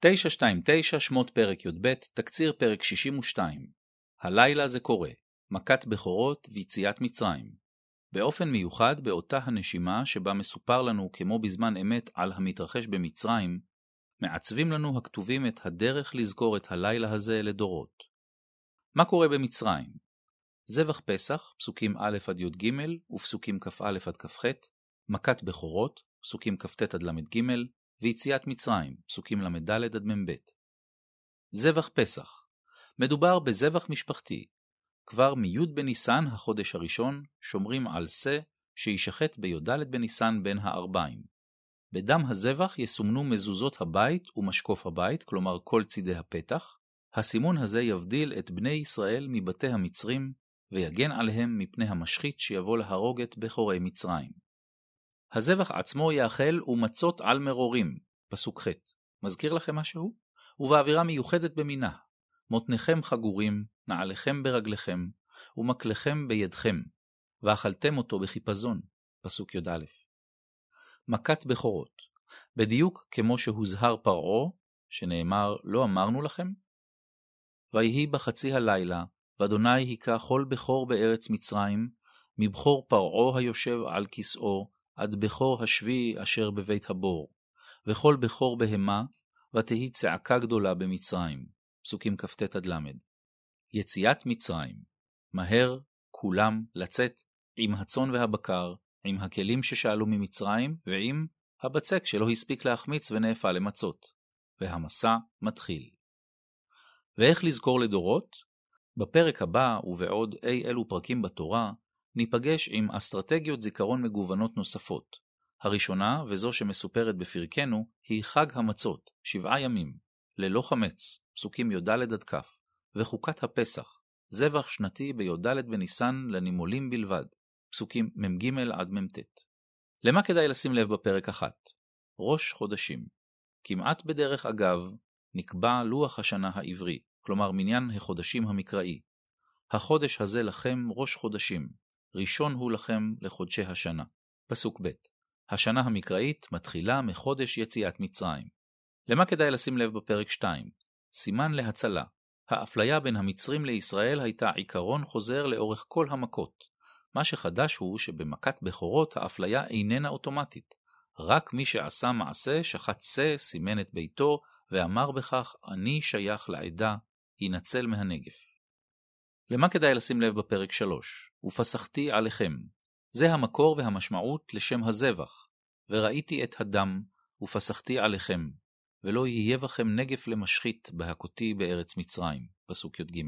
929 שמות פרק י"ב, תקציר פרק 62. הלילה זה קורה, מכת בכורות ויציאת מצרים. באופן מיוחד באותה הנשימה שבה מסופר לנו כמו בזמן אמת על המתרחש במצרים, מעצבים לנו הכתובים את הדרך לזכור את הלילה הזה לדורות. מה קורה במצרים? זבח פסח, פסוקים א' עד י"ג ופסוקים כ"א עד כ"ח, מכת בכורות, פסוקים כ"ט עד ל"ג, ויציאת מצרים, פסוקים ל"ד עד מ"ב. זבח פסח מדובר בזבח משפחתי. כבר מי' בניסן, החודש הראשון, שומרים על שא שישחט בי"ד בניסן בין הארבעים. בדם הזבח יסומנו מזוזות הבית ומשקוף הבית, כלומר כל צידי הפתח. הסימון הזה יבדיל את בני ישראל מבתי המצרים, ויגן עליהם מפני המשחית שיבוא להרוג את בכורי מצרים. הזבח עצמו יאכל ומצות על מרורים, פסוק ח'. מזכיר לכם משהו? ובאווירה מיוחדת במינה. מותניכם חגורים, נעליכם ברגליכם, ומקלכם בידכם, ואכלתם אותו בחיפזון, פסוק י"א. מכת בכורות, בדיוק כמו שהוזהר פרעה, שנאמר לא אמרנו לכם? ויהי בחצי הלילה, ואדוני היכה כל בכור בארץ מצרים, מבכור פרעה היושב על כסאו, עד בכור השבי אשר בבית הבור, וכל בכור בהמה, ותהי צעקה גדולה במצרים. פסוקים כ"ט עד ל'. יציאת מצרים, מהר כולם לצאת עם הצאן והבקר, עם הכלים ששאלו ממצרים, ועם הבצק שלא הספיק להחמיץ ונאפה למצות. והמסע מתחיל. ואיך לזכור לדורות? בפרק הבא ובעוד אי אלו פרקים בתורה, ניפגש עם אסטרטגיות זיכרון מגוונות נוספות. הראשונה, וזו שמסופרת בפרקנו, היא חג המצות, שבעה ימים, ללא חמץ, פסוקים י"ד עד כ', וחוקת הפסח, זבח שנתי בי"ד בניסן לנימולים בלבד, פסוקים מ"ג עד מ"ט. למה כדאי לשים לב בפרק אחת? ראש חודשים. כמעט בדרך אגב, נקבע לוח השנה העברי, כלומר מניין החודשים המקראי. החודש הזה לכם ראש חודשים, ראשון הוא לכם לחודשי השנה. פסוק ב' השנה המקראית מתחילה מחודש יציאת מצרים. למה כדאי לשים לב בפרק 2? סימן להצלה. האפליה בין המצרים לישראל הייתה עיקרון חוזר לאורך כל המכות. מה שחדש הוא שבמכת בכורות האפליה איננה אוטומטית. רק מי שעשה מעשה, שחט שא, סימן את ביתו, ואמר בכך, אני שייך לעדה, ינצל מהנגף. למה כדאי לשים לב בפרק 3? ופסחתי עליכם. זה המקור והמשמעות לשם הזבח. וראיתי את הדם, ופסחתי עליכם, ולא יהיה בכם נגף למשחית בהכותי בארץ מצרים. פסוק י"ג.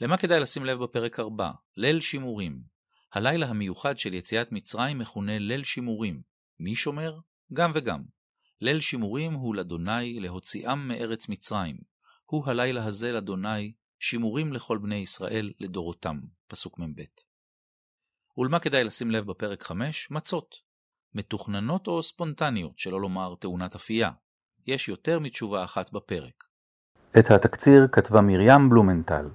למה כדאי לשים לב בפרק 4? ליל שימורים. הלילה המיוחד של יציאת מצרים מכונה ליל שימורים. מי שומר? גם וגם. ליל שימורים הוא לאדוני להוציאם מארץ מצרים. הוא הלילה הזה לאדוני שימורים לכל בני ישראל לדורותם, פסוק מ"ב. ולמה כדאי לשים לב בפרק 5? מצות. מתוכננות או ספונטניות, שלא לומר תאונת אפייה. יש יותר מתשובה אחת בפרק. את התקציר כתבה מרים בלומנטל.